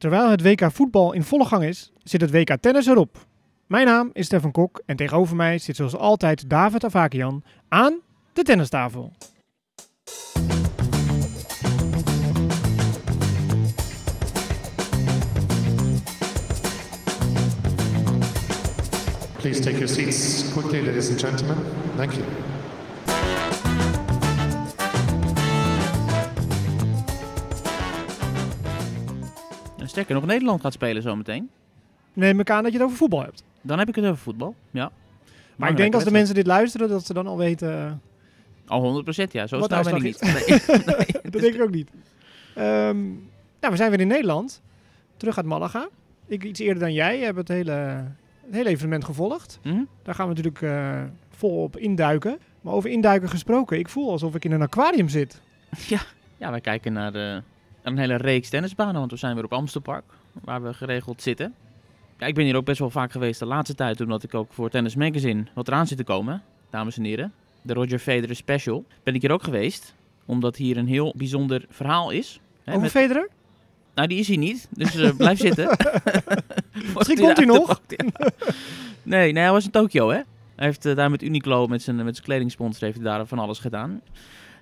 Terwijl het WK voetbal in volle gang is, zit het WK tennis erop. Mijn naam is Stefan Kok en tegenover mij zit zoals altijd David Avakian aan de tennistafel. Please take your seats quickly, ladies and gentlemen. Thank you. Sterker nog, Nederland gaat spelen zometeen. Neem ik aan dat je het over voetbal hebt. Dan heb ik het over voetbal. Ja. Maar ik denk als de mensen dit luisteren, dat ze dan al weten... eh, Al 100% ja. Zo snel ben ik niet. Nee, dat denk ik ook niet. Ehm, nou, we zijn weer in Nederland. Terug uit Malaga. Ik iets eerder dan jij. Je hebt het hele, het hele evenement gevolgd. Hm? Daar gaan we natuurlijk eh volop induiken. Maar over induiken gesproken. Ik voel alsof ik in een aquarium zit. Ja, wij kijken naar, de, naar een hele reeks tennisbanen, want we zijn weer op Amstelpark, waar we geregeld zitten. Ja, ik ben hier ook best wel vaak geweest de laatste tijd, omdat ik ook voor Tennis Magazine wat eraan zit te komen, dames en heren. De Roger Federer Special. Ben ik hier ook geweest, omdat hier een heel bijzonder verhaal is. Hè, over met- Federer? nou, die is hier niet, dus eh, blijf zitten. Misschien komt hij nog. nee, nee, hij was in Tokio, hè. Hij heeft eh, daar met Uniqlo, met zijn, met zijn kledingsponsor, heeft hij daar van alles gedaan.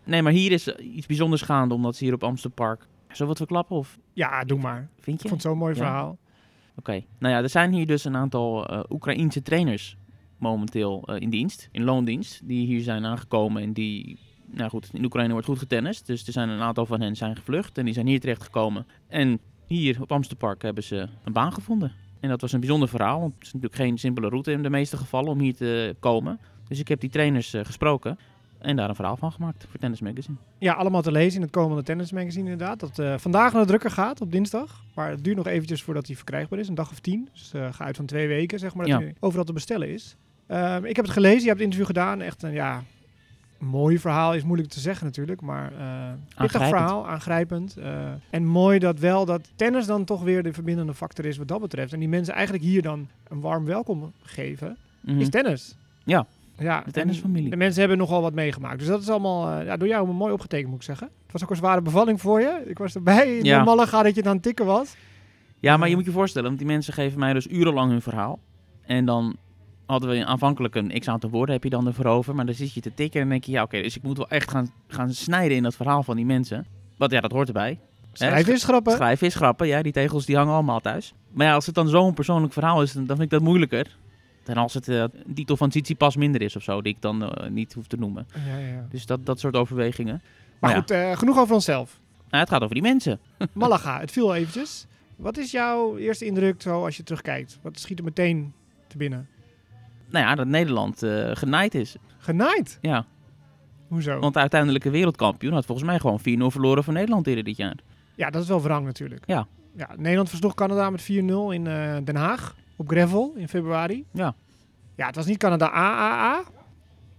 Nee, maar hier is iets bijzonders gaande, omdat ze hier op Amstelpark... Zullen we wat verklappen, of Ja, doe maar. vind Ik je? vond het zo'n mooi Ja. verhaal. Oké. Nou ja, er zijn hier dus een aantal eh Oekraïense trainers momenteel eh, in dienst, in loondienst, die hier zijn aangekomen en die, nou goed, in Oekraïne wordt goed getennist, dus er zijn een aantal van hen zijn gevlucht en die zijn hier terechtgekomen. En hier op Amsterdam hebben ze een baan gevonden. En dat was een bijzonder verhaal, want het is natuurlijk geen simpele route in de meeste gevallen om hier te komen. Dus ik heb die trainers eh, gesproken en daar een verhaal van gemaakt voor Tennis Magazine. Ja, allemaal te lezen in het komende tennismagazine inderdaad. Dat eh, vandaag naar de drukker gaat op dinsdag. Maar het duurt nog eventjes voordat hij verkrijgbaar is. Een dag of tien. Dus eh ga uit van twee weken, zeg maar, dat Ja. hij overal te bestellen is. Ehm, ik heb het gelezen. Je hebt het interview gedaan. Echt een, ja, mooi verhaal is moeilijk te zeggen natuurlijk. Maar eh pittig verhaal, aangrijpend. en mooi dat wel dat tennis dan toch weer de verbindende factor is wat dat betreft. En die mensen eigenlijk hier dan een warm welkom geven. Mhm. Is tennis. Ja. Ja, De tennisfamilie. en De mensen hebben nogal wat meegemaakt. Dus dat is allemaal eh, ja, door jou mooi opgetekend, moet ik zeggen. Het was ook een zware bevalling voor je. Ik was erbij in Ja. de Malaga dat je het tikken was. Ja, maar je moet je voorstellen, want die mensen geven mij dus urenlang hun verhaal. En dan hadden we aanvankelijk een x aantal woorden, heb je dan ervoor over. Maar dan zit je te tikken en dan denk je, ja oké, dus ik moet wel echt gaan, gaan snijden in dat verhaal van die mensen. Want ja, dat hoort erbij. Schrijf eens grappen. Schrijven is grappen, ja, die tegels die hangen allemaal thuis. Maar ja, als het dan zo'n persoonlijk verhaal is, dan dan vind ik dat moeilijker. Dan als het eh, een titel van Tsitsipas minder is of zo, die ik dan eh, niet hoef te noemen. Ja, ja, ja. Dus dat, dat soort overwegingen. Maar ja. goed, eh, genoeg over onszelf. Nou, het gaat over die mensen. Malaga, het viel eventjes. Wat is jouw eerste indruk zo als je terugkijkt? Wat schiet er meteen te binnen? Nou ja, dat Nederland eh genaaid is. Genaaid? Ja, Hoezo? Want de uiteindelijke wereldkampioen had volgens mij gewoon 4-0 verloren voor Nederland eerder dit jaar. Ja, dat is wel wrang natuurlijk. Ja. ja Nederland versloeg Canada met 4-0 in eh, Den Haag. Op gravel in februari. Ja. Ja, het was niet Canada AAA.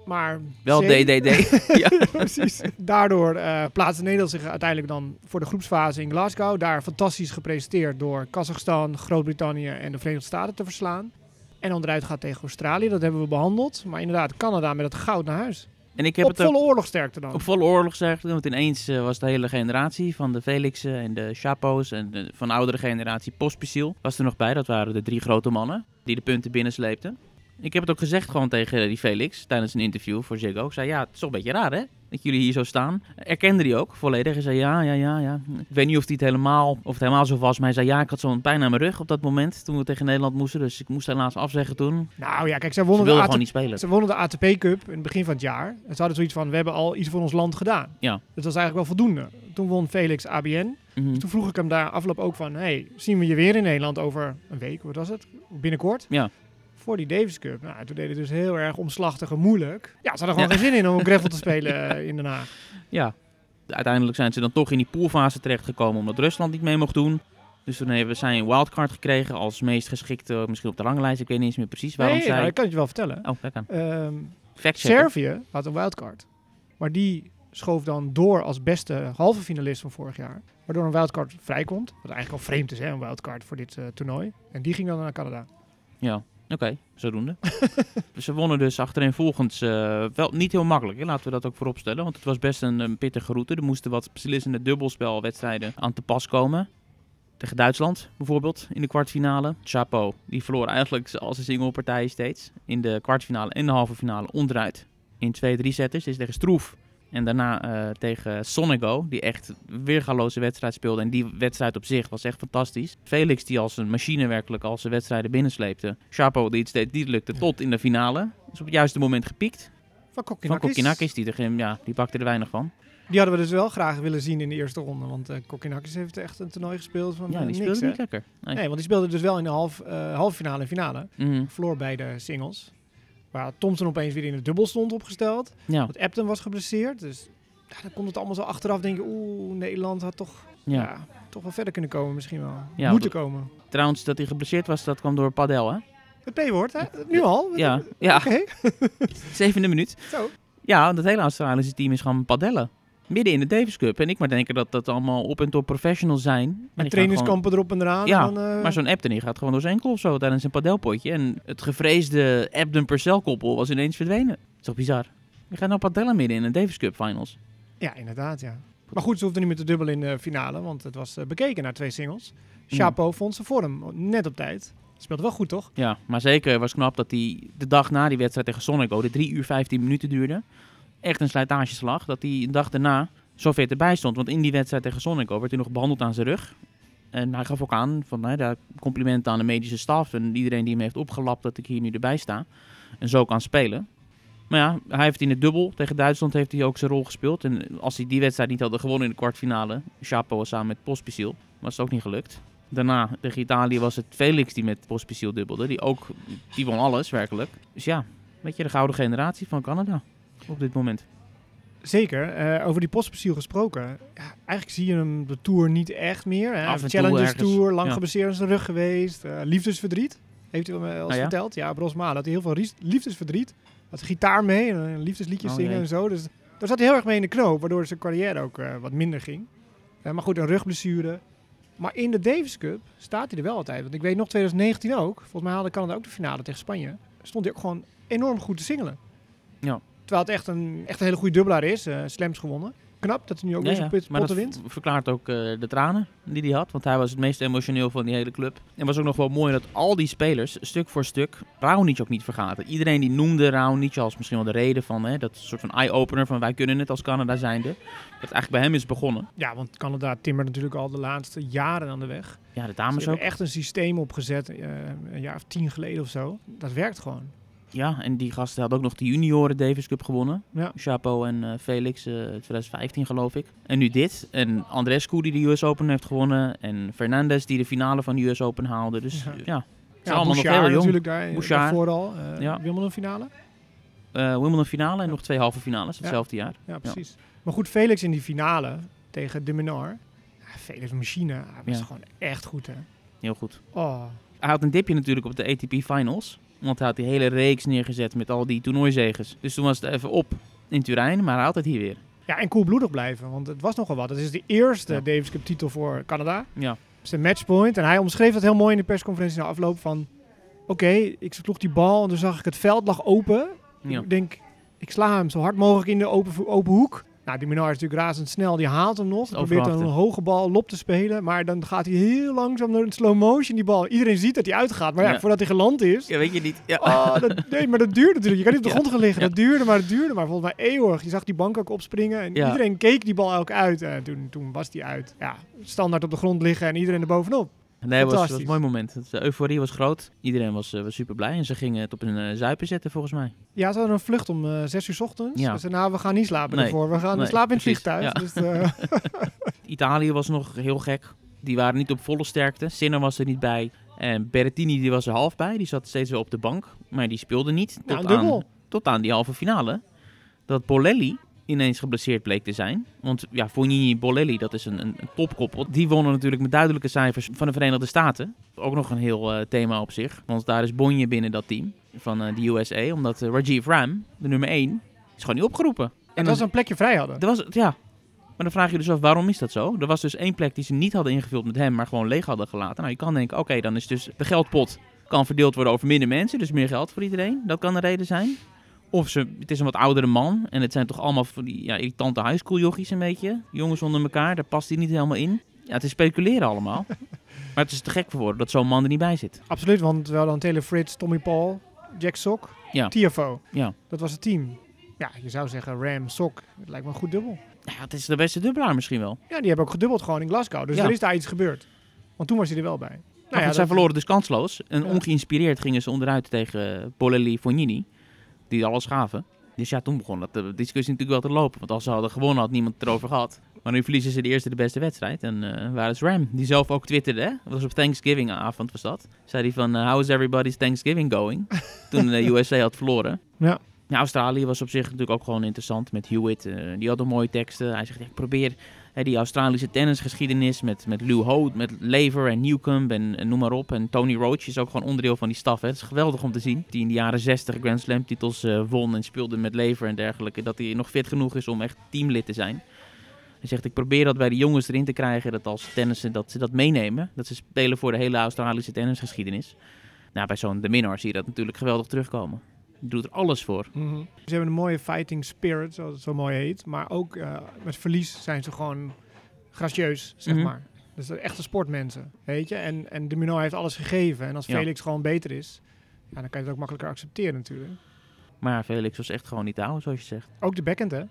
Maar Wel C. DDD. ja. Precies. Daardoor eh plaatste Nederland zich uiteindelijk dan voor de groepsfase in Glasgow. Daar fantastisch gepresenteerd door Kazachstan, Groot-Brittannië en de Verenigde Staten te verslaan. En onderuit gaat tegen Australië, dat hebben we behandeld. Maar inderdaad, Canada met het goud naar huis. En ik heb Op het ook volle oorlogsterkte dan. op volle oorlog gezegd. Want ineens eh, was de hele generatie van de Felixen en de Chapo's en de, van de oudere generatie Pospisil was er nog bij. Dat waren de drie grote mannen die de punten binnensleepten. Ik heb het ook gezegd gewoon tegen die Felix tijdens een interview voor Ziggo. Ik zei, ja, het is toch een beetje raar hè, dat jullie hier zo staan. Erkende hij ook volledig. Hij zei, ja, ja, ja, ja. Ik weet niet of, het, helemaal, of het helemaal zo was, maar hij zei, ja, ik had zo'n pijn aan mijn rug op dat moment toen we tegen Nederland moesten. Dus ik moest helaas afzeggen toen. Nou ja, kijk, Ze wonnen, de ATP, gewoon niet spelen. ze wonnen de ATP Cup in het begin van het jaar. En ze hadden zoiets van, we hebben al iets voor ons land gedaan. Ja. Dus dat was eigenlijk wel voldoende. Toen won Felix ABN. Mhm. Dus toen vroeg ik hem daar afloop ook van, hey, zien we je weer in Nederland over een week, wat was het? Binnenkort? Ja. Voor die Davis Cup. Nou, toen deed het dus heel erg omslachtig en moeilijk. Ja, ze hadden gewoon geen zin in om gravel te spelen eh, in Den Haag. Ja, uiteindelijk zijn ze dan toch in die poolfase terechtgekomen omdat Rusland niet mee mocht doen. Dus toen hebben zij een wildcard gekregen als meest geschikte, misschien op de ranglijst. Ik weet niet eens meer precies waarom nee, nou, zij... ik kan het je wel vertellen. Oh, kijk aan. Ehm. Servië had een wildcard. Maar die schoof dan door als beste halve finalist van vorig jaar. Waardoor een wildcard vrijkomt. Wat eigenlijk al vreemd is, hè, een wildcard voor dit eh, toernooi. En die ging dan naar Canada. Ja, oké, zodoende. ze wonnen dus achtereenvolgens eh wel niet heel makkelijk, hè? laten we dat ook voorop stellen. Want het was best een, pittige route. Er moesten wat beslissende dubbelspelwedstrijden aan te pas komen. tegen Duitsland bijvoorbeeld in de kwartfinale. Chapeau, die verloor eigenlijk als een singlepartij steeds. In de kwartfinale en de halve finale onderuit. In twee, drie setters. Is tegen Stroef. En daarna eh, tegen Sonigo, die echt weergaloze wedstrijd speelde. En die wedstrijd op zich was echt fantastisch. Felix, die als een machine werkelijk al zijn wedstrijden binnensleepte. Chapeau, die het steeds niet lukte tot in de finale. Is op het juiste moment gepiekt. Van Van Kokkinakis. Kokkinakis, die, er, ja, die bakte er weinig van. Die hadden we dus wel graag willen zien in de eerste ronde. Want eh Kokkinakis heeft echt een toernooi gespeeld van Ja, eh, die niks, speelde hè? niet lekker. Nee. Nee, want die speelde dus wel in de half, eh, halve finale en finale. Mhm. Verloor bij de singles. Waar Thompson opeens weer in de dubbel stond opgesteld. Ja, Want Upton was geblesseerd. Dus ja, dan komt het allemaal zo achteraf denken. Oeh, Nederland had toch, ja. ja. toch wel verder kunnen komen misschien wel. Ja, Moeten komen. Trouwens, dat hij geblesseerd was, dat kwam door Padel, hè? Het P-woord, hè? Nu al? Ja, ja. Oké, zevende minuut. zo. Ja, dat hele Australische team is gaan padellen. Midden in de Davis Cup. En ik maar denken dat dat allemaal op en top professionals zijn. Met trainingskampen erop en eraan. Ja, en dan, eh, Maar zo'n Ebden gaat gewoon door zijn enkel of zo tijdens een padelpotje. En het gevreesde Ebden-Purcell-koppel was ineens verdwenen. Dat is toch bizar? Je gaat nou padellen midden in een Davis Cup finals. Ja, inderdaad, ja. Maar goed, ze hoefden niet meer te dubbelen in de finale. Want het was eh, bekeken naar twee singles. Chapeau vond zijn vorm net op tijd. Speelde wel goed, toch? Ja, maar zeker was knap dat hij de dag na die wedstrijd tegen Sonico, de 3 uur 15 minuten duurde, echt een slijtageslag, dat hij een dag daarna zo ver erbij stond. Want in die wedstrijd tegen Sonico werd hij nog behandeld aan zijn rug. En hij gaf ook aan, van, nou, daar complimenten aan de medische staf en iedereen die hem heeft opgelapt dat ik hier nu erbij sta. En zo kan spelen. Maar ja, hij heeft in het dubbel tegen Duitsland heeft hij ook zijn rol gespeeld. En als hij die wedstrijd niet hadden gewonnen in de kwartfinale, Chapo samen met Pospisil, was het ook niet gelukt. Daarna tegen Italië was het Felix die met Pospisil dubbelde. Die ook, die won alles werkelijk. Dus ja, een beetje de gouden generatie van Canada op dit moment. Zeker. Eh, over die postpeciel gesproken. Ja, eigenlijk zie je hem de Tour niet echt meer. Hè? Af en Challengers Tour, lang ja. geblesseerd aan zijn rug geweest. eh, liefdesverdriet. Heeft hij wel eens Ah, ja? verteld. Ja, Brosma had hij heel veel liefdesverdriet. Had gitaar mee en liefdesliedjes Oh, zingen en zo. Dus daar zat hij heel erg mee in de knoop. Waardoor zijn carrière ook eh, wat minder ging. Maar goed, een rugblessure. Maar in de Davis Cup staat hij er wel altijd. Want ik weet nog 2019 ook. Volgens mij haalde Canada ook de finale tegen Spanje. Stond hij ook gewoon enorm goed te singelen. Ja. Terwijl het echt een, echt een hele goede dubbelaar is. eh slams gewonnen. Knap dat hij nu ook weer zo'n put- maar dat potten wint. verklaart ook eh, de tranen die hij had. Want hij was het meest emotioneel van die hele club. En was ook nog wel mooi dat al die spelers, stuk voor stuk, Raonic ook niet vergaten. Iedereen die noemde Raonic als misschien wel de reden van, hè, dat soort van eye-opener van wij kunnen het als Canada zijnde. Dat het eigenlijk bij hem is begonnen. Ja, want Canada timmert natuurlijk al de laatste jaren aan de weg. Ja, de dames ook. echt een systeem opgezet, eh, een jaar of tien geleden of zo. Dat werkt gewoon. Ja, en die gasten hadden ook nog de junioren Davis Cup gewonnen. Ja. Chapo en eh, Felix, eh 2015 geloof ik. En nu dit. En Andrescu die de US Open heeft gewonnen. En Fernandez die de finale van de US Open haalde. Dus Ja. ja, ja. Allemaal nog Bouchard heel jong. natuurlijk daar, Bouchard. daarvoor al. eh Ja. Wimbledon finale. Eh, Wimbledon finale en nog twee halve finales hetzelfde jaar. Ja, precies. Maar goed, Felix in die finale tegen de. Ja, Felix machine. Hij was gewoon echt goed, hè. Heel goed. Oh, Hij had een dipje natuurlijk op de ATP Finals. Want hij had die hele reeks neergezet met al die toernooizegers. Dus toen was het even op in Turijn, maar hij had het hier weer. Ja, en koelbloedig blijven, want het was nogal wat. Het is de eerste Ja. Davis Cup titel voor Canada. Ja, Het is een matchpoint. En hij omschreef dat heel mooi in de persconferentie na afloop van... Oké, ik sloeg die bal en toen zag ik het veld lag open. ja. Ik denk, ik sla hem zo hard mogelijk in de open, open hoek. Nou, die Minar is natuurlijk razendsnel. Die haalt hem nog. Probeert dan een hoge bal lop te spelen. Maar dan gaat hij heel langzaam door een slow motion die bal. Iedereen ziet dat hij uitgaat. Maar ja, Ja. voordat hij geland is... ja weet je niet. Ja. Oh, dat, nee, maar dat duurde natuurlijk. Je kan niet op de Ja. grond gaan liggen. Dat duurde, maar dat duurde. Maar volgens mij eeuwig. Je zag die bank ook opspringen. En Ja. iedereen keek die bal ook uit. En toen, toen was die uit. Ja, standaard op de grond liggen en iedereen er bovenop. Nee, het was, een mooi moment. De euforie was groot. Iedereen was, eh, was super blij. En ze gingen het op een eh, zuipen zetten, volgens mij. Ja, ze hadden een vlucht om eh, zes uur 's ochtends. Ja. Ze zeiden, nou, we gaan niet slapen Nee. ervoor. We gaan Nee, slapen in het vliegtuig. Ja. Dus, eh, Italië was nog heel gek. Die waren niet op volle sterkte. Sinner was er niet bij. En Berrettini die was er half bij. Die zat steeds wel op de bank. Maar die speelde niet. Ja, Tot, dubbel. aan, tot aan die halve finale. Dat Bolelli ineens geblesseerd bleek te zijn. Want ja, Fognini Bolelli, dat is een, een, topkoppel. Die wonnen natuurlijk met duidelijke cijfers van de Verenigde Staten. Ook nog een heel eh, thema op zich. Want daar is Bonje binnen dat team van eh, de USA. Omdat eh, Rajiv Ram, de nummer 1, is gewoon niet opgeroepen. en dat ze een plekje vrij hadden. was, ja. Maar dan vraag je dus af, waarom is dat zo? Er was dus één plek die ze niet hadden ingevuld met hem, maar gewoon leeg hadden gelaten. Nou, je kan denken, oké, dan is dus de geldpot kan verdeeld worden over minder mensen, dus meer geld voor iedereen. Dat kan de reden zijn. Of ze, het is een wat oudere man en het zijn toch allemaal van die ja, irritante high school jochies een beetje. Jongens onder elkaar, daar past hij niet helemaal in. Ja, het is speculeren allemaal. maar het is te gek voor woorden dat zo'n man er niet bij zit. Absoluut, want wel dan Taylor Fritz, Tommy Paul, Jack Sock, Ja. TFO. Ja. Dat was het team. Ja, je zou zeggen Ram, Sok. Het lijkt me een goed dubbel. Ja, het is de beste dubbelaar misschien wel. Ja, die hebben ook gedubbeld gewoon in Glasgow. Dus Ja. er is daar iets gebeurd. Want toen was hij er wel bij. Nou Nou, ja, zij dat- verloren dus kansloos. En Ja. ongeïnspireerd gingen ze onderuit tegen Polelli Fognini. Die alles gaven. Dus ja, toen begon dat de discussie natuurlijk wel te lopen. Want als ze hadden gewonnen, had niemand het erover gehad. Maar nu verliezen ze de eerste de beste wedstrijd. En eh waar is Ram? Die zelf ook twitterde. Hè? Dat was op Thanksgiving avond was dat. Zei hij van, eh, how is everybody's Thanksgiving going? toen de USA had verloren. Ja. Ja, Australië was op zich natuurlijk ook gewoon interessant met Hewitt. eh, die had ook mooie teksten. Hij zegt, ja, ik probeer die Australische tennisgeschiedenis met, met Lou Ho, met Lever en Newcomb en, en noem maar op. En Tony Roach is ook gewoon onderdeel van die staf. Het is geweldig om te zien. Die in de jaren 60 Grand Slam titels eh, won en speelde met Lever en dergelijke. Dat hij nog fit genoeg is om echt teamlid te zijn. Hij zegt, ik probeer dat bij de jongens erin te krijgen, dat als tennissen, dat ze dat meenemen. Dat ze spelen voor de hele Australische tennisgeschiedenis. Nou, bij zo'n De Minor zie je dat natuurlijk geweldig terugkomen. Doet er alles voor. Mhm. Ze hebben een mooie fighting spirit, zoals het zo mooi heet. Maar ook eh, met verlies zijn ze gewoon gracieus, zeg Mhm. maar. Dus dat echte sportmensen, weet je. En, en de Minot heeft alles gegeven. En als Ja. Felix gewoon beter is, ja, dan kan je het ook makkelijker accepteren natuurlijk. Maar ja, Felix was echt gewoon niet te houden, zoals je zegt. Ook de backhand, hè.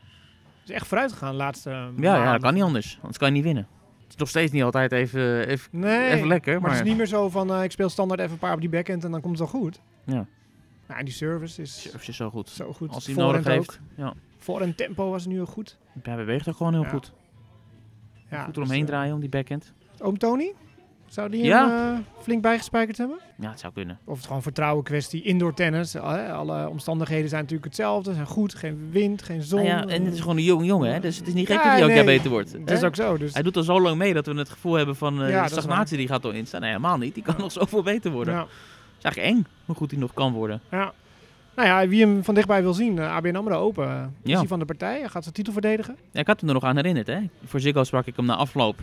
Is echt vooruit gegaan de laatste Ja, ja, maanden. dat kan niet anders. Anders kan je niet winnen. Het is nog steeds niet altijd even, even, Nee, even lekker. maar, Maar, het is niet meer zo van, eh, ik speel standaard even een paar op die backhand en dan komt het wel goed. Ja, Nou, die service is service is zo goed. zo goed. Als hij nodig ook. heeft. Ja. Voor en tempo was nu heel goed. Hij beweegt ook gewoon heel Ja. goed. Ja, goed dus, eromheen eh, draaien om die backhand. Oom Tony? Zou die Ja. hem eh, flink bijgespijkerd hebben? Ja, het zou kunnen. Of het gewoon vertrouwen kwestie. Indoor tennis. eh, Alle omstandigheden zijn natuurlijk hetzelfde. Zijn goed. Geen wind, geen zon. Nou ja, en het is gewoon een jong jongen, hè? dus het is niet gek Ja, dat hij ook nee. jaar beter wordt. Het is ook zo. Dus Hij doet al zo lang mee dat we het gevoel hebben van is stagnatie die gaat erin staan. Nee, helemaal niet. Die kan nog zoveel beter worden. Is eigenlijk eng hoe goed hij nog kan worden. ja. Nou ja, wie hem van dichtbij wil zien. eh, ABN AMRO Open. eh, Is Ja. hij van de partij? Hij gaat zijn titel verdedigen. Ja, ik had hem er nog aan herinnerd. Hè? Voor Ziggo sprak ik hem na afloop.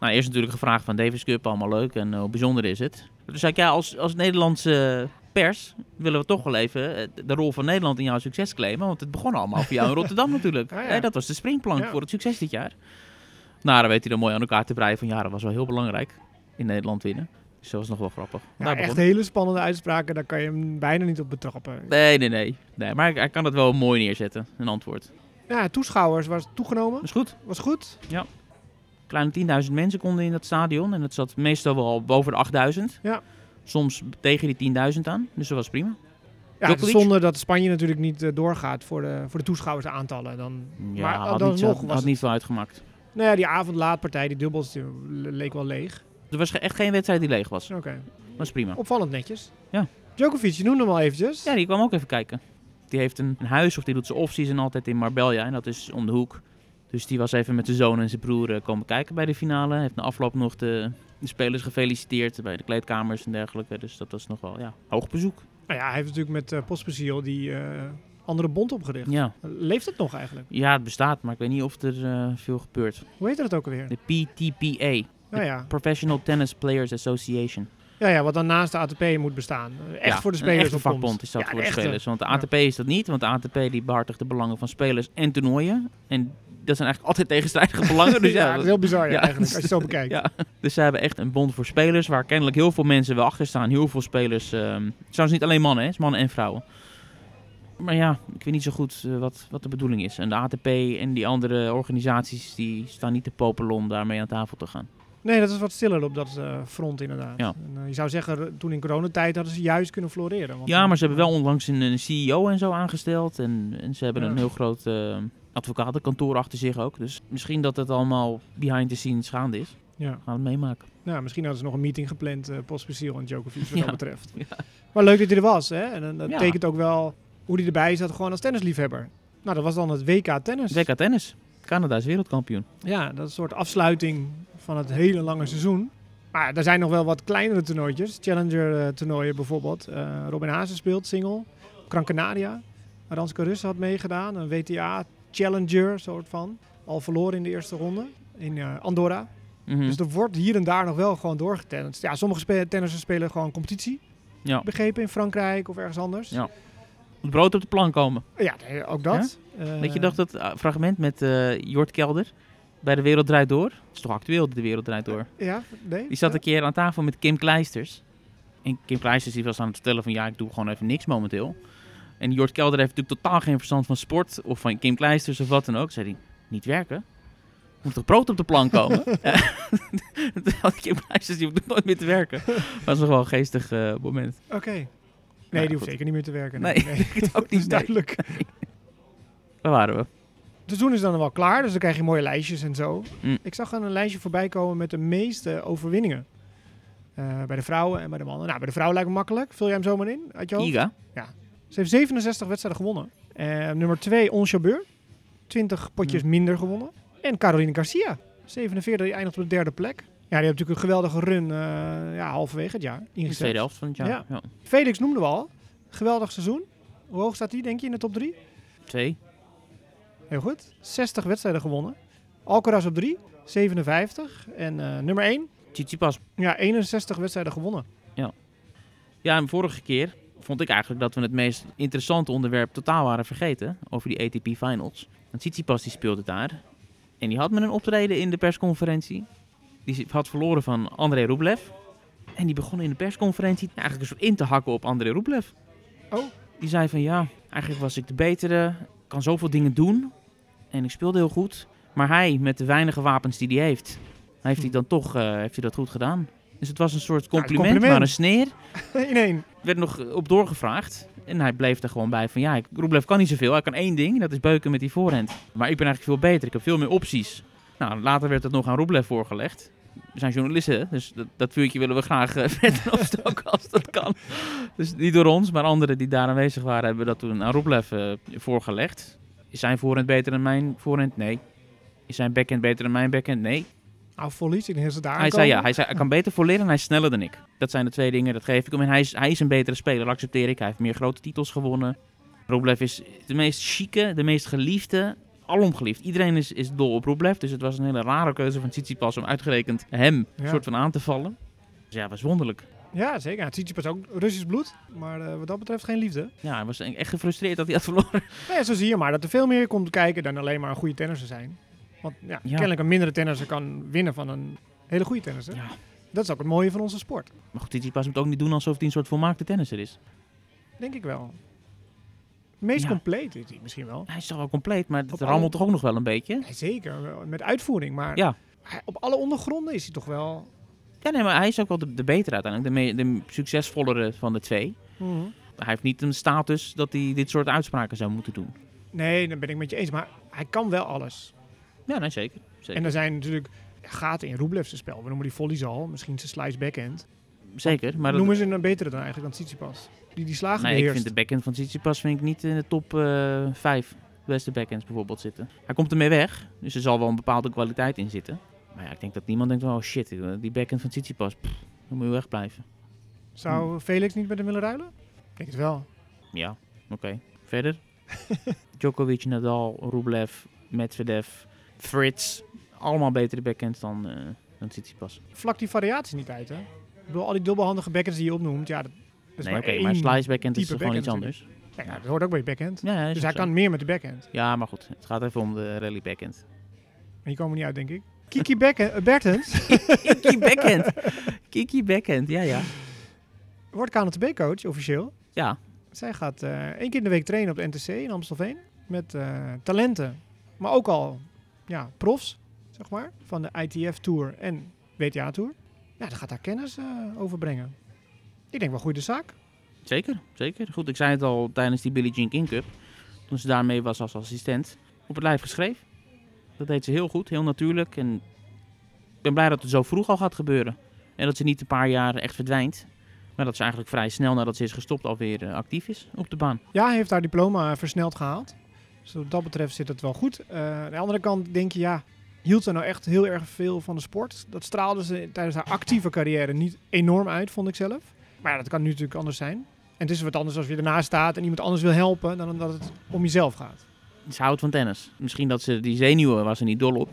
Nou, eerst natuurlijk gevraagd van Davis Cup, allemaal leuk en eh, hoe bijzonder is het. Toen zei ik, ja, als, als Nederlandse pers willen we toch wel even eh, de rol van Nederland in jouw succes claimen. Want het begon allemaal voor jou in Rotterdam natuurlijk. Ah, ja. Dat was de springplank voor het succes dit jaar. Nou, dan weet hij er mooi aan elkaar te breien van ja, dat was wel heel belangrijk in Nederland winnen. Dus dat was nog wel grappig. Ja, Daar echt begon- hele spannende uitspraken. Daar kan je hem bijna niet op betrappen. Nee, nee, nee, nee. Maar hij, kan het wel mooi neerzetten, een antwoord. Ja, toeschouwers was toegenomen. Dat is goed. Was goed. Kleine 10.000 mensen konden in dat stadion. En het zat meestal wel boven de 8.000. Ja. Soms tegen die 10.000 aan. Dus dat was prima. Ja, het is Djokovic? zonde dat Spanje natuurlijk niet eh, doorgaat voor de, voor de toeschouwersaantallen. Dan, Ja, maar had, dan niet, nog had, was had het- niet veel uitgemaakt. Nou ja, die avondlaatpartij, die dubbels, die leek wel leeg. Er was echt geen wedstrijd die leeg was. Oké. Dat was prima. Opvallend netjes. Ja. Djokovic, je noemde hem al eventjes. Ja, die kwam ook even kijken. Die heeft een, een huis of die doet zijn off-season altijd in Marbella. En dat is om de hoek. Dus die was even met zijn zoon en zijn broer eh, komen kijken bij de finale. Heeft na afloop nog de, de spelers gefeliciteerd bij de kleedkamers en dergelijke. Dus dat was nog wel ja, hoog bezoek. Nou ja, hij heeft natuurlijk met uh, die eh, andere bond opgericht. Ja. Leeft het nog eigenlijk? ja, het bestaat, maar ik weet niet of er veel gebeurt. Hoe heet dat ook alweer? De PTPA. Nou ja. Professional Tennis Players Association. Ja, ja, wat dan naast de ATP moet bestaan. Echt Ja, voor de Een spelers komst. vakbond is dat Ja, voor de spelers. Want de Ja. ATP is dat niet, want de ATP die behartigt de belangen van spelers en toernooien. En dat zijn eigenlijk altijd tegenstrijdige belangen. Dus ja, ja, dat is heel bizar ja, ja. eigenlijk, als je het zo bekijkt. Ja, dus ze hebben echt een bond voor spelers waar kennelijk heel veel mensen wel achter staan. Heel veel spelers, ehm trouwens niet alleen mannen, hè, het is mannen en vrouwen. Maar ja, ik weet niet zo goed eh, wat, wat de bedoeling is. En de ATP en die andere organisaties die staan niet te popelen om daarmee aan tafel te gaan. Nee, dat is wat stiller op dat eh, front inderdaad. Ja. En, eh, je zou zeggen, toen in coronatijd hadden ze juist kunnen floreren. Want Ja, maar ze hebben wel onlangs een, een CEO en zo aangesteld. En, en ze hebben Ja. een heel groot eh, advocatenkantoor achter zich ook. Dus misschien dat het allemaal behind the scenes gaande is. Ja. Gaan we het meemaken. Nou, misschien hadden ze nog een meeting gepland, eh Pospisil en Djokovic, wat Ja. dat betreft. Ja. Maar leuk dat hij er was, hè? En dat betekent ook wel hoe hij erbij zat, gewoon als tennisliefhebber. Nou, dat was dan het WK tennis. WK Tennis. Canada is wereldkampioen. Ja, dat is een soort afsluiting van het hele lange seizoen. Maar er zijn nog wel wat kleinere toernooitjes. Challenger eh, toernooien bijvoorbeeld. Eh, Robin Hazen speelt single. Gran Canaria. Aranska Russen had meegedaan. Een WTA Challenger soort van. Al verloren in de eerste ronde. In eh, Andorra. Mhm. Dus er wordt hier en daar nog wel gewoon doorgetennist. Ja, sommige spe tennissers spelen gewoon competitie. Ja. Begrepen in Frankrijk of ergens anders. Ja. Moet brood op de plank komen. Ja, nee, ook dat. Eh, Weet je nog dat eh, fragment met eh Jort Kelder? bij De Wereld Draait Door. Het is toch actueel, De Wereld Draait Door. Ja, nee? Die zat Ja? een keer aan tafel met Kim Kleisters. En Kim Kleisters die was aan het vertellen van ja, ik doe gewoon even niks momenteel. En Jort Kelder heeft natuurlijk totaal geen verstand van sport of van Kim Kleisters of wat dan ook. Zei hij, niet werken? Er moet toch brood op de plank komen? Ja. Toen had Kim Kleisters, die hoeft nooit meer te werken. Dat was nog wel een geestig moment. Oké. Ja, die hoeft goed. zeker niet meer te werken. Nee, nee. het ook Dat is niet. Nee. duidelijk. Waar waren we? Het seizoen is dan wel klaar, dus dan krijg je mooie lijstjes en zo. Mm. Ik zag een lijstje voorbij komen met de meeste overwinningen. Eh, bij de vrouwen en bij de mannen. Nou, bij de vrouwen lijkt me makkelijk. Vul jij hem zomaar in uit je hoofd? Iga. Ze heeft 67 wedstrijden gewonnen. Eh, nummer 2, On Jabeur. 20 potjes Ja. minder gewonnen. En Caroline Garcia. 47, die eindigt op de derde plek. Ja, die heeft natuurlijk een geweldige run eh, ja, halverwege het jaar In de tweede helft van het jaar. Ja. Ja. Felix noemden we al. Geweldig seizoen. Hoe hoog staat hij, denk je, in de top 3? Twee. Heel goed. 60 wedstrijden gewonnen. Alcaraz op 3, 57. En eh, nummer 1, Tsitsipas. ja, 61 wedstrijden gewonnen. Ja, en vorige keer vond ik eigenlijk dat we het meest interessante onderwerp totaal waren vergeten. Over die ATP Finals. Want Tsitsipas die speelde daar. En die had met een optreden in de persconferentie. Die had verloren van André Rublev. En die begon in de persconferentie eigenlijk een soort in te hakken op André Rublev. Oh. Die zei van ja, eigenlijk was ik de betere. Ik kan zoveel dingen doen. En ik speelde heel goed. Maar hij, met de weinige wapens die hij heeft, heeft hij dan toch eh, heeft hij dat goed gedaan. Dus het was een soort compliment, compliment. maar een sneer in één. werd nog op doorgevraagd. En hij bleef er gewoon bij van ja, ik- Rublev kan niet zoveel. Hij kan één ding, dat is beuken met die voorhand. Maar ik ben eigenlijk veel beter. Ik heb veel meer opties. Nou, later werd het nog aan Rublev voorgelegd. We zijn journalisten, dus dat, dat vuurtje willen we graag eh, verder opstoken als dat kan. Dus niet door ons, maar anderen die daar aanwezig waren, hebben dat toen aan Rublev eh, voorgelegd. Is zijn voorhand beter dan mijn voorhand? Nee. Is zijn backhand beter dan mijn backhand? Nee. Nou, volleys, ik denk dat ze daar Hij zei ja, hij, zei, hij kan beter volleren en hij is sneller dan ik. Dat zijn de twee dingen, dat geef ik hem. En hij is, hij is een betere speler, dat accepteer ik. Hij heeft meer grote titels gewonnen. Rublev is de meest chique, de meest geliefde, alom geliefd. Iedereen is, is dol op Rublev, dus het was een hele rare keuze van Tsitsipas om uitgerekend hem Ja. soort van aan te vallen. Dus ja, was wonderlijk. Ja, zeker. Ja, het ziet je pas ook Russisch bloed. Maar eh, wat dat betreft geen liefde. Ja, hij was echt gefrustreerd dat hij had verloren. Ja, zo zie je maar dat er veel meer komt kijken dan alleen maar een goede tennisser zijn. Want ja, Ja. kennelijk een mindere tennisser kan winnen van een hele goede tennisser. Ja. Dat is ook het mooie van onze sport. Maar goed, Tsitsipas moet ook niet doen alsof hij een soort volmaakte tennisser is. Denk ik wel. Meest Ja. compleet is hij misschien wel. Hij is toch wel compleet, maar het rammelt alle- toch ook nog wel een beetje? Ja, zeker, met uitvoering. Maar Ja. op alle ondergronden is hij toch wel... Ja, nee, maar hij is ook wel de, de betere uiteindelijk. De, de succesvollere van de twee. Hij heeft niet een status dat hij dit soort uitspraken zou moeten doen. Nee, dan ben ik met je eens. Maar hij kan wel alles. Ja, nee, zeker. zeker. En er zijn natuurlijk gaten in Rublev's spel. We noemen die volleys al. Misschien zijn slice backhand. Zeker, maar Noemen ze een betere dan eigenlijk dan Tsitsipas. Die die slagen nee, ik vind de backhand van Tsitsipas vind ik niet in de top eh 5 beste backhands bijvoorbeeld zitten. Hij komt ermee weg, dus er zal wel een bepaalde kwaliteit in zitten. Maar ja, ik denk dat niemand denkt, oh shit, die backhand van Tsitsipas, pff, dan moet je wegblijven. Zou Felix niet met hem willen ruilen? Ik denk het wel. Ja, oké. Verder? Djokovic, Nadal, Rublev, Medvedev, Fritz. Allemaal betere backhands dan, eh dan Tsitsipas. Vlak die variatie niet uit, hè? Ik bedoel, al die dubbelhandige backhands die je opnoemt, ja, dat, is Nee, maar maar slice backhand is gewoon iets anders. Ja, ja, dat hoort ook bij je backhand. Ja, dus hij zo. kan meer met de backhand. Ja, maar goed. Het gaat even om de rally backhand. Maar hier komen niet uit, denk ik. Kiki backhand, uh, Bertens Kiki backhand. Kiki backhand, ja, ja. wordt KNTB-coach, officieel. Ja, Zij gaat eh, één keer in de week trainen op de NTC in Amstelveen. Met eh, talenten, maar ook al ja, profs, zeg maar. Van de ITF Tour en WTA Tour. Ja, dan gaat daar kennis eh, overbrengen. Ik denk wel goede zaak. zeker. Zeker. Goed, ik zei het al tijdens die Billie Jean King Cup. Toen ze daarmee was als assistent. Op het lijf geschreven. Dat deed ze heel goed, heel natuurlijk. En ik ben blij dat het zo vroeg al gaat gebeuren. En dat ze niet een paar jaar echt verdwijnt. Maar dat ze eigenlijk vrij snel nadat ze is gestopt alweer eh, actief is op de baan. Ja, hij heeft haar diploma versneld gehaald. Dus wat dat betreft zit het wel goed. Eh, aan de andere kant denk je, ja, hield ze nou echt heel erg veel van de sport? Dat straalde ze tijdens haar actieve carrière niet enorm uit, vond ik zelf. Maar ja, dat kan nu natuurlijk anders zijn. En het is wat anders als je ernaast staat en iemand anders wil helpen dan dat het om jezelf gaat. Ze houdt van tennis. Misschien dat ze die zenuwen was er niet dol op.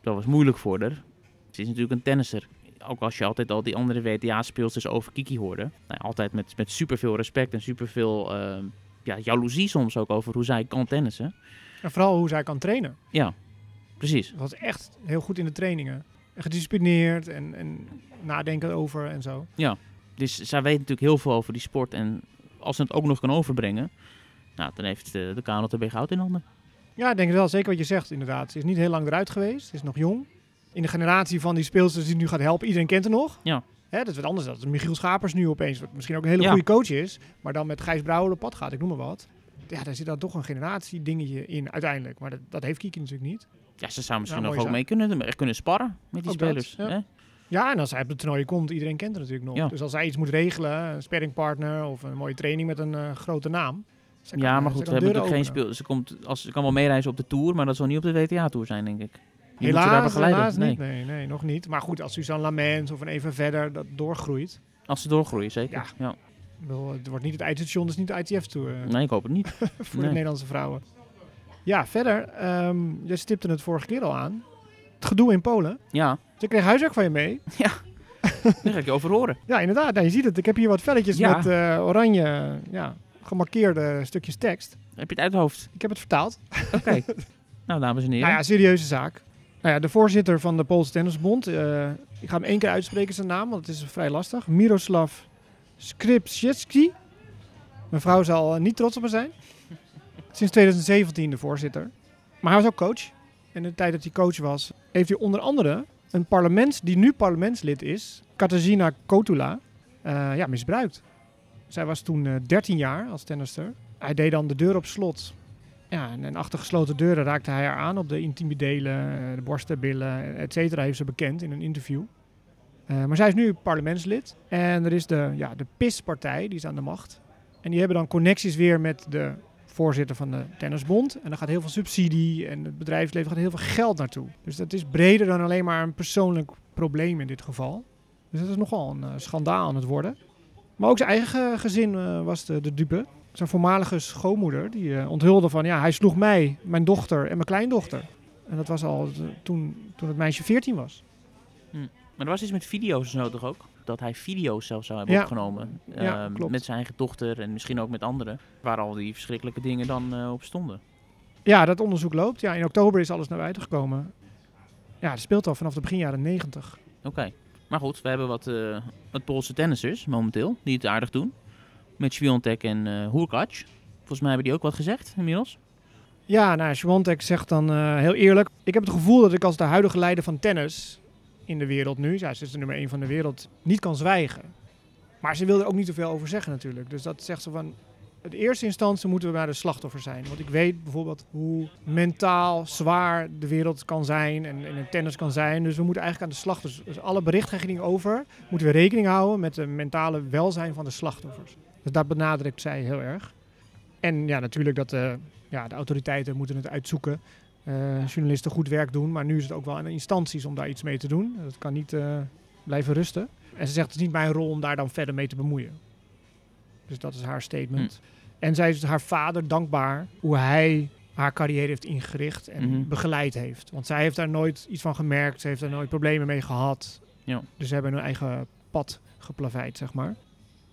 Dat was moeilijk voor haar. Ze is natuurlijk een tennisser. Ook als je altijd al die andere WTA-speelsters over Kiki hoorde. Nou, altijd met, met superveel respect en superveel uh, ja, jaloezie soms ook over hoe zij kan tennissen. En vooral hoe zij kan trainen. Ja. Precies. was echt heel goed in de trainingen. En gedisciplineerd en, en nadenken over en zo. Dus zij weet natuurlijk heel veel over die sport. En als ze het ook nog kan overbrengen, nou, dan heeft eh, de KNLTB goud in handen. Ja, ik denk wel. Zeker wat je zegt, inderdaad. Ze is niet heel lang eruit geweest. Ze is nog jong. In de generatie van die speelsters die nu gaat helpen, iedereen kent haar nog. Ja. Hè, dat is wat anders. Dat is Michiel Schapers nu opeens, wat misschien ook een hele Ja. goede coach is. Maar dan met Gijs Brouwer op pad gaat, ik noem maar wat. Ja, daar zit dan toch een generatie dingetje in uiteindelijk. Maar dat, dat heeft Kieke natuurlijk niet. Ja, ze zou misschien Ja, nog ook mee kunnen, kunnen sparren met die Ook dat, spelers. ja. hè? Ja, en als hij op het toernooi komt, iedereen kent haar natuurlijk nog. Ja. Dus als hij iets moet regelen, een sparringpartner of een mooie training met een eh, grote naam. kan, Ja, eh, maar zij goed, kan hebben natuurlijk geen speel. Ze, komt, als, ze kan wel meereizen op de Tour, maar dat zal niet op de WTA-tour zijn, denk ik. Die je daar Helaas, begeleiden. helaas nee. niet. Nee, nee, nog niet. Maar goed, als Suzanne Lamens of een even verder dat doorgroeit. Als ze doorgroeien, zeker. Ja. Ja. Het wordt niet het eindstation, dus niet de ITF-tour Nee, ik hoop het niet. voor nee. de Nederlandse vrouwen. Ja, verder, ehm je stipte het vorige keer al aan. Het gedoe in Polen. Ja, Dus ik kreeg huiswerk van je mee. daar ga ik je over horen. Ja, inderdaad. Nou, je ziet het. Ik heb hier wat velletjes Ja. met eh, oranje ja, gemarkeerde stukjes tekst. Heb je het uit het hoofd? Ik heb het vertaald. Oké. nou, dames en heren. Nou ja, serieuze zaak. Nou ja, de voorzitter van de Poolse Tennisbond. eh, ik ga hem één keer uitspreken zijn naam, want het is vrij lastig. Miroslav Skripczewski. Mijn vrouw zal er niet trots op me zijn. Sinds 2017 de voorzitter. Maar hij was ook coach. En in de tijd dat hij coach was, heeft hij onder andere een parlement, die nu parlementslid is, Katarzyna Kotula, eh, ja, misbruikt. Zij was toen eh, 13 jaar als tennister. Hij deed dan de deur op slot. Ja, en, achter gesloten deuren raakte hij haar aan op de intieme delen, eh, de borsten, billen, et cetera, heeft ze bekend in een interview. Eh, maar zij is nu parlementslid. En er is de, ja, de PIS-partij, die is aan de macht. En die hebben dan connecties weer met de voorzitter van de Tennisbond. En daar gaat heel veel subsidie en het bedrijfsleven gaat heel veel geld naartoe. Dus dat is breder dan alleen maar een persoonlijk probleem in dit geval. Dus dat is nogal een eh, schandaal aan het worden. Maar ook zijn eigen ge- gezin eh, was de, de dupe. Zijn voormalige schoonmoeder die eh, onthulde van ja, hij sloeg mij, mijn dochter en mijn kleindochter. En dat was al toen, toen het meisje 14 was. Maar er was iets met video's toch ook? Dat hij video's zelf zou hebben Ja. opgenomen. Ja, Ehm. Met zijn eigen dochter en misschien ook met anderen. Waar al die verschrikkelijke dingen dan eh, op stonden. Ja, dat onderzoek loopt. Ja, in oktober is alles naar buiten gekomen. Ja, het speelt al vanaf de begin jaren 90. Oké. Maar goed, we hebben wat, eh, wat Poolse tennissers momenteel. Die het aardig doen. Met Swiatek en eh Hurkacz. Volgens mij hebben die ook wat gezegd inmiddels. Ja, nou, Swiatek zegt dan heel eerlijk... Ik heb het gevoel dat ik als de huidige leider van tennis in de wereld nu... Ze is de nummer 1 van de wereld, niet kan zwijgen. Maar ze wil er ook niet zoveel over zeggen natuurlijk. Dus dat zegt ze van... In eerste instantie moeten we bij de slachtoffer zijn. Want ik weet bijvoorbeeld hoe mentaal zwaar de wereld kan zijn en, en het tennis kan zijn. Dus we moeten eigenlijk aan de slachtoffers... Dus alle berichtgeving over moeten we rekening houden met het mentale welzijn van de slachtoffers. Dus dat benadrukt zij heel erg. En ja, natuurlijk dat de, ja, de autoriteiten moeten het uitzoeken. Eh, journalisten goed werk doen, maar nu is het ook wel aan de instanties om daar iets mee te doen. Dat kan niet eh, blijven rusten. En ze zegt het is niet mijn rol om daar dan verder mee te bemoeien. Dus dat is haar statement. En zij is haar vader dankbaar hoe hij haar carrière heeft ingericht en Mhm. begeleid heeft. Want zij heeft daar nooit iets van gemerkt. Ze heeft daar nooit problemen mee gehad. Ja. Dus ze hebben hun eigen pad geplaveid, zeg maar.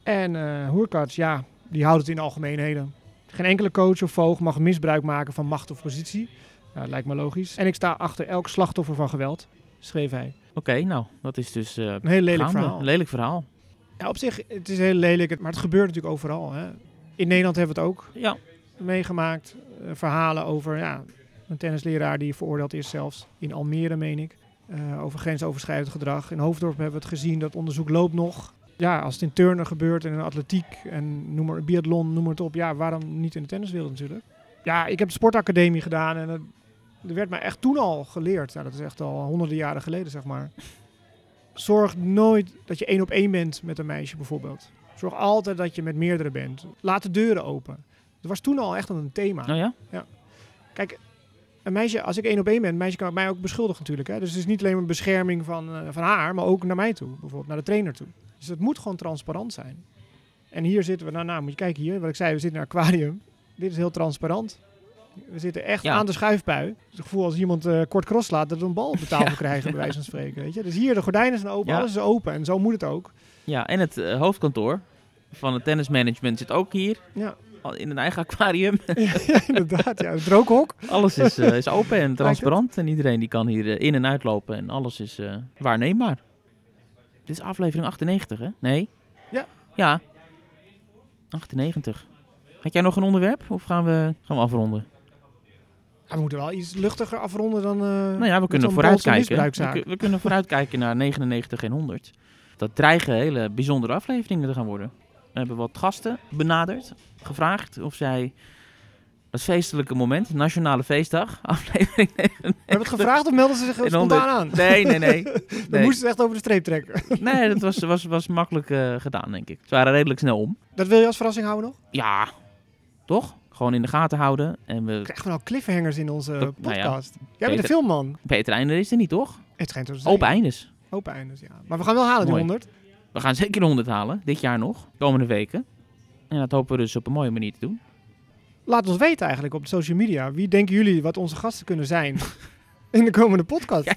En Hoerkats, ja, die houdt het in de algemeenheden. Geen enkele coach of voogd mag misbruik maken van macht of positie. Dat lijkt me logisch. En ik sta achter elk slachtoffer van geweld, schreef hij. Oké, nou, dat is dus eh Een heel lelijk gaande. verhaal. Een lelijk verhaal. Ja, op zich, het is heel lelijk, maar het gebeurt natuurlijk overal. Hè. In Nederland hebben we het ook Ja, meegemaakt. Eh, verhalen over ja, een tennisleraar die veroordeeld is zelfs. In Almere, meen ik. Eh, over grensoverschrijdend gedrag. In Hoofddorp hebben we het gezien, dat onderzoek loopt nog. Ja, als het in turnen gebeurt en in atletiek en noem maar biathlon, noem maar het op. Ja, waarom niet in de tenniswereld natuurlijk? Ja, ik heb de sportacademie gedaan en het, er werd mij echt toen al geleerd. Ja, dat is echt al honderden jaren geleden, zeg maar. Zorg nooit dat je één op één bent met een meisje bijvoorbeeld. Zorg altijd dat je met meerdere bent. Laat de deuren open. Dat was toen al echt een thema. oh ja? Kijk, een meisje, als ik één op één ben, een meisje kan mij ook beschuldigen natuurlijk. Hè? Dus het is niet alleen maar bescherming van, eh, van haar, maar ook naar mij toe. Bijvoorbeeld naar de trainer toe. Dus het moet gewoon transparant zijn. En hier zitten we, nou, nou moet je kijken hier, wat ik zei, we zitten in een aquarium. Dit is heel transparant. We zitten echt Ja. aan de schuifpui. Het gevoel als iemand eh, kort cross laat, dat we een bal op de tafel Ja. krijgen, bij wijze van spreken. Weet je? Dus hier, de gordijnen zijn open, Ja. alles is open. En zo moet het ook. Ja, en het eh, hoofdkantoor van het tennismanagement zit ook hier. Ja. in een eigen aquarium. ja, inderdaad. Ja, het rookhok. Alles is, eh, is open en transparant. En iedereen die kan hier in en uitlopen. En alles is waarneembaar. Dit is aflevering 98, hè? Nee? Ja. Ja. 98. Had jij nog een onderwerp? Of gaan we, gaan we afronden? Ja, we moeten wel iets luchtiger afronden dan. eh Nou ja, we kunnen vooruitkijken. We, we kunnen vooruitkijken naar 99 en 100. Dat dreigen hele bijzondere afleveringen te gaan worden. We hebben wat gasten benaderd, gevraagd of zij dat feestelijke moment, Nationale Feestdag, aflevering 99. We hebben het gevraagd of melden ze zich spontaan aan? Nee, nee, nee. Nee. moesten ze echt over de streep trekken. Nee, dat was, was, was makkelijk eh, gedaan, denk ik. Ze waren redelijk snel om. Dat wil je als verrassing houden nog? Ja, toch? Gewoon in de gaten houden. En we... Krijgen we nou cliffhangers in onze nou ja, podcast? Jij bent de filmman. Peter Einde is er niet, toch? Het schijnt zo te zijn. Open eindes. Open eindes, ja. Maar we gaan wel halen, die Mooi. 100. We gaan zeker de 100 halen, dit jaar nog, komende weken. En dat hopen we dus op een mooie manier te doen. Laat ons weten eigenlijk op de social media. Wie denken jullie wat onze gasten kunnen zijn in de komende podcast? Ja.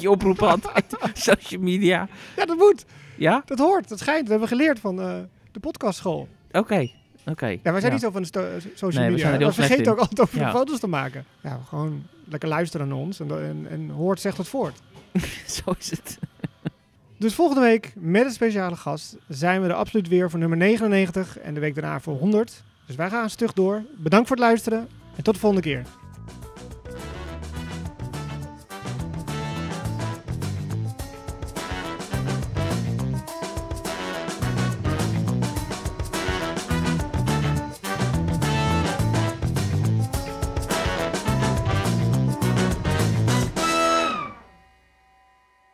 Je, oproepen altijd, social media. Ja, dat moet. Ja? Dat hoort. Dat schijnt. Dat hebben we geleerd van eh, de podcastschool. Oké, oké. Ja, wij zijn Ja. niet zo van de sto- social Nee, we media. we slecht vergeten in. ook altijd over Ja. de foto's te maken. Ja, gewoon lekker luisteren naar ons. En, en, en hoort zegt het voort. Zo is het. Dus volgende week met een speciale gast zijn we er absoluut weer voor nummer 99 en de week daarna voor 100. Dus wij gaan stug door. Bedankt voor het luisteren en tot de volgende keer.